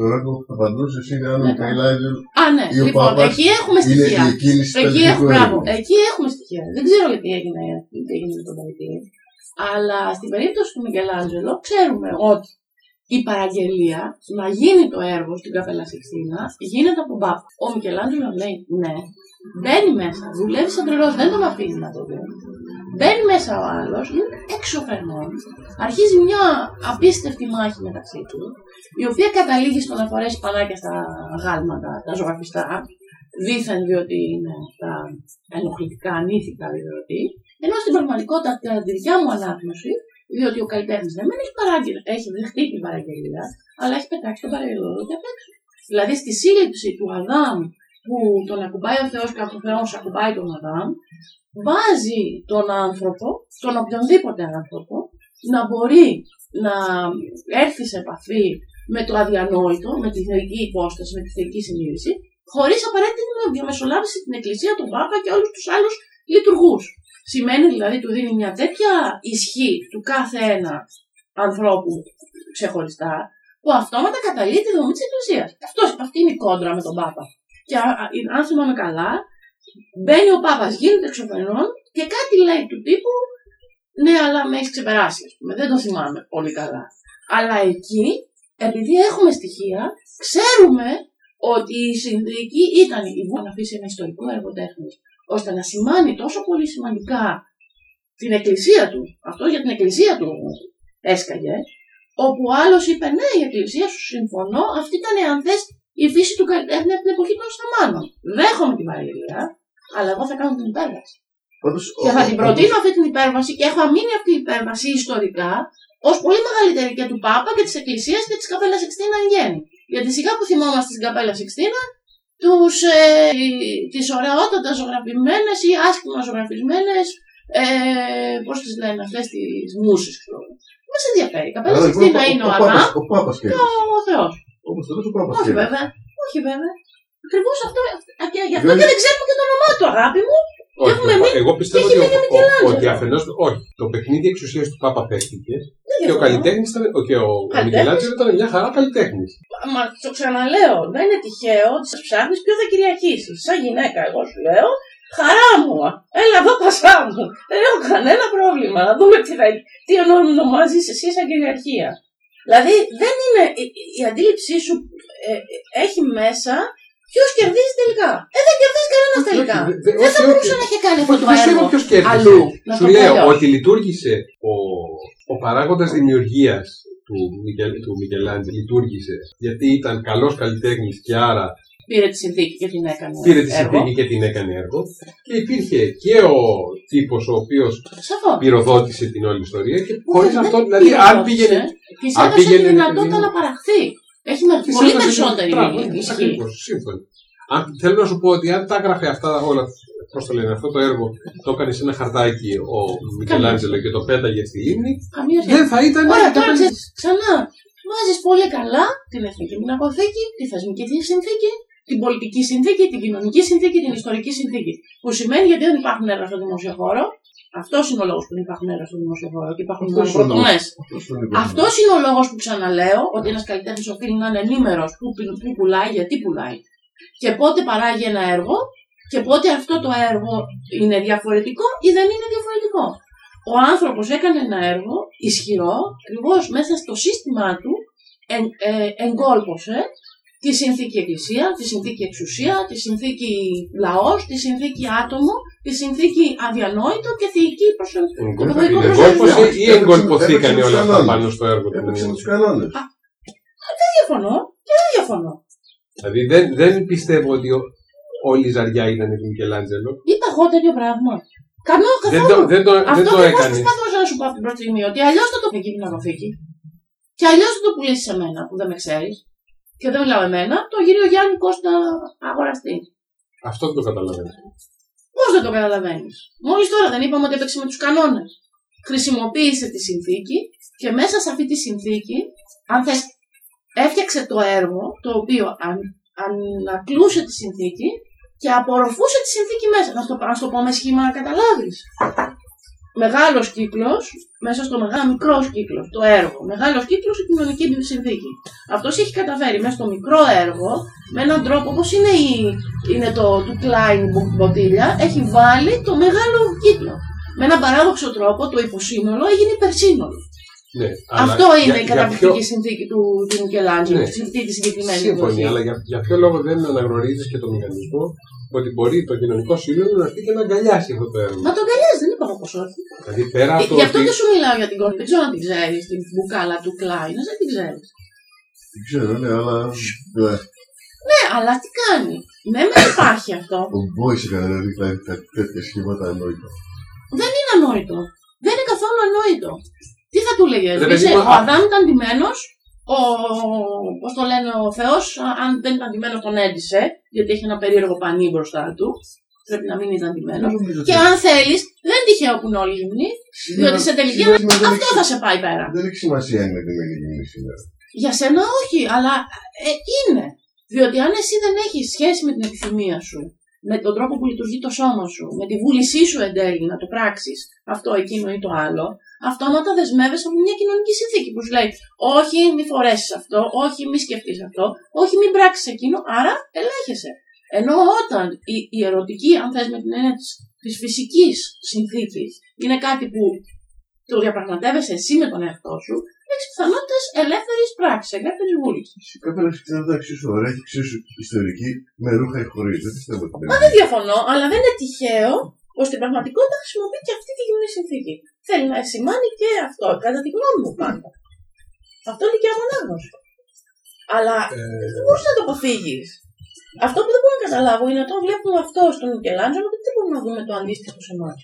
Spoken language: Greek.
το έργο που θα απαντούσε είναι αν ο Ναι. Μικαηλάγελ Α, ναι. Ή ο Λοιπόν, Πάπας εκεί έχουμε είναι στοιχεία. η εκκίνηση του Εκεί, καλλιτεχνικού έχουμε, μπράβο, έργου. εκεί έχουμε στοιχεία. Δεν ξέρω γιατί έγινε, τι έγινε με τον Παϊτή. Αλλά στην περίπτωση του Μικελάντζελο ξέρουμε ότι η παραγγελία να γίνει το έργο στην Καπέλα Σιξτίνα γίνεται από μπάπα. Ο Μικελάντζελο λέει ναι, μπαίνει μέσα, δουλεύει σαν τρελός, δεν τον αφήνει να το δει. Μπαίνει μέσα ο άλλος, είναι έξω φερνών. Αρχίζει μια απίστευτη μάχη μεταξύ του, η οποία καταλήγει στο να φορέσει πανάκια στα γάλματα, τα ζωγραφιστά, δήθεν διότι είναι τα ενοχλητικά, ανήθικα δηλαδή, ενώ στην πραγματικότητα, κατά τη δικιά μου ανάγνωση, διότι ο καλλιτέχνης δεν έχει, παράγγελ- έχει δεχτεί την παραγγελία, αλλά έχει πετάξει τον παραγγελό και απ' έξω. Δηλαδή στη σύλληψη του Αδάμ που τον ακουμπάει ο Θεός και ο Θεός ακουμπάει τον Αδάμ, βάζει τον άνθρωπο, τον οποιονδήποτε άνθρωπο, να μπορεί να έρθει σε επαφή με το αδιανόητο, με τη θεϊκή υπόσταση, με τη θεϊκή συνείδηση, χωρίς απαραίτητη να διαμεσολάβηση την Εκκλησία, τον Πάπα και όλους τους άλλους λειτουργούς. Σημαίνει δηλαδή του δίνει μια τέτοια ισχύ του κάθε ένα ανθρώπου ξεχωριστά, που αυτόματα καταλύει τη δομή της Εκκλησίας. Αυτή είναι η κόντρα με τον Πάπα. Και α- α- αν θυμάμαι καλά, μπαίνει ο Πάπας, γίνεται εξωφρενών και κάτι λέει του τύπου Ναι, αλλά με έχεις ξεπεράσει, ας πούμε. Δεν το θυμάμαι πολύ καλά. Αλλά εκεί, επειδή έχουμε στοιχεία, ξέρουμε ότι η συνθήκη ήταν η Βουλή να αφήσει ένα ιστορικό έργο τέχνης, ώστε να σημάνει τόσο πολύ σημαντικά την εκκλησία του, αυτό για την εκκλησία του έσκαγε, όπου ο άλλος είπε ναι, η εκκλησία σου συμφωνώ, αυτή ήταν αν θες η φύση του καλλιτέχνη από την εποχή των Σταμάνων. Δέχομαι την παραγγελία, αλλά εγώ θα κάνω την υπέρβαση. Πάντως, Και ο- θα ο- την ο- προτείνω αυτή την υπέρβαση και έχω αμήνει αυτή την υπέρβαση ιστορικά ως πολύ μεγαλύτερη και του Πάπα και της Εκκλησίας και της Καπέλας Σιξτίνα εν γέννη. Γιατί σιγά που θυμόμαστε στην Καπέλα Σιξτίνα τους, ε, τις ωραιότατα ζωγραφημένες ή άσχημα ζωγραφισμένες ε, πώς τις λένε αυτές τις μουσες ξέρω εγώ. Μας ενδιαφέρει. Η Καπέλα Αλλά λοιπόν, Σιξτίνα είναι ο Αδάμ Πάπας- Ο Πάπας και σκέφτεται. ο Θεός. Όπως τότε ο Πάπας Όχι σκέφτεται. βέβαια. Όχι βέβαια. Ακριβώς αυτό. α, Και γι' αυτό Δεν- και δεν ξέρουμε και το όνομά του, αγάπη μου. Όχι, Έχουμε εγώ- μείνει- εγώ πιστεύω έχει ότι, ο, μείνει ο, Μικελάντζελο. ότι αφενός, όχι, το παιχνίδι εξουσίας του Πάπα παίχτηκε Δεν και ο διαφωνώ. καλλιτέχνης ήταν, ο- και ο, ο Καλλιτέχνης. Μικελάντζελο ήταν μια χαρά καλλιτέχνης. Μα το ξαναλέω, δεν είναι τυχαίο ότι σας ψάχνεις ποιο θα κυριαρχήσει. Σαν γυναίκα, εγώ σου λέω, χαρά μου. Έλα εδώ, πασά μου. Δεν έχω κανένα πρόβλημα. Να δούμε τι, θα, τι ονομάζει εσύ σαν κυριαρχία. Δηλαδή, δεν είναι. Η, η αντίληψή σου ε, ε, έχει μέσα ποιος κερδίζει τελικά. Ε, δεν κερδίζει κανένα τελικά. Όχι, δε- Δεν θα όχι, μπορούσε όχι. να έχει κάνει αυτό Όχι, το δεν ξέρω έργο ποιος κέρδισε. αλλού. Να Σου το πω λέω αλλιώς. ότι λειτουργήσε ο, ο παράγοντας δημιουργίας του, Μικελ, του Μικελάντζελ. Λειτουργήσε γιατί ήταν καλός καλλιτέχνης και άρα Πήρε τη συνθήκη και την έκανε. πήρε τη έργο. συνθήκη και την έκανε έργο. Και υπήρχε και ο τύπος ο οποίος Σαφώς. πυροδότησε την όλη ιστορία και χωρίς Δεν αυτό, δηλαδή, αν πυροδότησε, πήγαινε. Της αν έδωσε πήγαινε, τη ρε δυνατότητα παιδί μου, να παραχθεί. Έχει με της πολύ έδωσε- περισσότερη Μπράβο, ισχύ. ακριβώς, σύμφωνοι. Αν, θέλω να σου πω ότι αν τα έγραφε αυτά όλα, πώς το λένε, αυτό το έργο, το έκανε σε ένα χαρτάκι ο Μικελάντζελο και το πέταγε στη λίμνη, Καμία σχέση. δεν θα ήταν. Ωραία, δεν τώρα θα- ξέρεις, ξανά. Βάζεις πολύ καλά την εθνική πινακοθήκη, τη θεσμική τη συνθήκη, την πολιτική συνθήκη, την κοινωνική συνθήκη, την ιστορική συνθήκη. Που σημαίνει γιατί δεν υπάρχουν έργα στο δημόσιο χώρο. Αυτός είναι ο λόγος που δεν υπάρχουν έργα στο δημόσιο χώρο και υπάρχουν Αυτός μόνο είναι ο πρωτομέ. Αυτός είναι ο Αυτός είναι ο λόγος που ξαναλέω ότι ένας καλλιτέχνης οφείλει να είναι ενήμερο που, που- που πουλάει, γιατί πουλάει. Και πότε παράγει ένα έργο και πότε αυτό το έργο είναι διαφορετικό ή δεν είναι διαφορετικό. Ο άνθρωπος έκανε ένα έργο ισχυρό, ακριβώς μέσα στο σύστημά του εν, ε, εγκόλπωσε τη συνθήκη εκκλησία, τη συνθήκη εξουσία, τη συνθήκη λαός, τη συνθήκη άτομο, τη συνθήκη αδιανόητο και θεϊκή προσωπική. Εγκόλπωσε ή εγκολποθήκανε όλα αυτά πάνω στο έργο του. Έπαιξε με τους κανόνες. Δεν διαφωνώ και δεν διαφωνώ. Δηλαδή δεν, δεν πιστεύω ότι ο- όλη η ζαριά ήταν του Μικελάντζελο. Είπα εγώ τέτοιο πράγμα. Κανό, Δεν καθόλου. το, δεν το, δεν Αυτό το ακριβώ έκανες. προσπαθούσα να σου πω από την πρώτη στιγμή. Ότι αλλιώς θα το πει εκεί την αγωθήκη. Και αλλιώς θα το πουλήσεις σε μένα που δεν με ξέρεις. Και δεν μιλάω εμένα, το κύριο Γιάννη Κώστα αγοραστή. Αυτό δεν το καταλαβαίνω. Πώς δεν το καταλαβαίνεις; Μόλις τώρα δεν είπαμε ότι έπαιξε με τους κανόνες. Χρησιμοποίησε τη συνθήκη και μέσα σε αυτή τη συνθήκη, αν θες, έφτιαξε το έργο το οποίο αν, ανακλούσε τη συνθήκη και απορροφούσε τη συνθήκη μέσα. Να στο, να στο πω με σχήμα να καταλάβεις. μεγάλος κύκλος, μέσα στο μεγάλο μικρός κύκλος, το έργο. Μεγάλος κύκλος η κοινωνική συνθήκη. Αυτός έχει καταφέρει μέσα στο μικρό έργο, με έναν τρόπο όπως είναι, η, είναι το του Klein μποτήλια, έχει βάλει το μεγάλο κύκλο. Με έναν παράδοξο τρόπο το υποσύνολο έγινε υπερσύνολο. Ναι, αλλά Αυτό είναι για- η για καταπληκτική ποιο- συνθήκη του, του Μικελάντζελο, Ναι. τη συνθήκη της συγκεκριμένης Σύμφωνοι, εποχής. αλλά για, για ποιο λόγο δεν αναγνωρίζεις και το μηχανισμό ότι μπορεί το κοινωνικό σύνολο να έρθει και να αγκαλιάσει αυτό το έργο; Μα τον καλιάζει, δεν είπα όπω όχι. Δηλαδή πέρα από Ε, το Γι' αυτό ότι. και σου μιλάω για την κόρη. Δεν ξέρω αν την ξέρεις, την μπουκάλα του Κλάιν, δεν την ξέρεις. Δεν ξέρω, ναι, αλλά. ναι. Ναι, αλλά τι κάνει; Ναι, μεν υπάρχει αυτό. Ο Μπόις έκανε δηλαδή κάτι- κάτι τέτοια σχήματα ανόητα. Δεν είναι ανόητο. Δεν είναι καθόλου ανόητο. Τι θα του λέγε, Ρε παιδί είσαι, μου, ο α- Αδάμ ήταν ντυμένος, ο, πώς το λένε, ο Θεός, αν δεν ήταν ντυμένος τον έντυσε, γιατί έχει ένα περίεργο πανί μπροστά του. Πρέπει να μην ήταν ντυμένος. Νομίζω Και ότι αν θέλεις, δεν είναι τυχαίο που είναι όλοι γυμνοί, σήμερα- διότι σε τελική σήμερα δεν αυτό έχει- θα σε πάει πέρα. Δεν έχει σημασία αν είναι δεμένη γυμνή σήμερα. Για σένα όχι, αλλά ε, είναι. Διότι αν εσύ δεν έχεις σχέση με την επιθυμία σου, με τον τρόπο που λειτουργεί το σώμα σου, με τη βούλησή σου εν τέλει να το πράξεις αυτό, εκείνο ή το άλλο, αυτόματα δεσμεύεσαι από μια κοινωνική συνθήκη που σου λέει Όχι, μη φορέσεις αυτό, όχι, μη σκεφτείς αυτό, όχι, μην πράξεις εκείνο, άρα ελέγχεσαι. Ενώ όταν η, η ερωτική, αν θες με την έννοια της, της φυσικής συνθήκης, είναι κάτι που το διαπραγματεύεσαι εσύ με τον εαυτό σου, έχεις πιθανότητες ελεύθερης πράξης, ελεύθερη βούληση. Η καπέλα σου ξανά εξίσου ωραία και εξίσου ιστορική με ρούχα ή χωρίς. Δεν πιστεύω ότι Μα είναι. δεν διαφωνώ, αλλά δεν είναι τυχαίο πως στην πραγματικότητα χρησιμοποιεί και αυτή τη γυμνή συνθήκη. Θέλει να σημάνει και αυτό, κατά τη γνώμη μου πάντα. Αυτό είναι και ανάγνωση. Αλλά Ε, δεν μπορείς να το αποφύγει. Αυτό που δεν μπορώ να καταλάβω είναι όταν βλέπουμε αυτό στον Μικελάντζελο, γιατί δεν μπορούμε να δούμε το αντίστοιχο σε εμάς.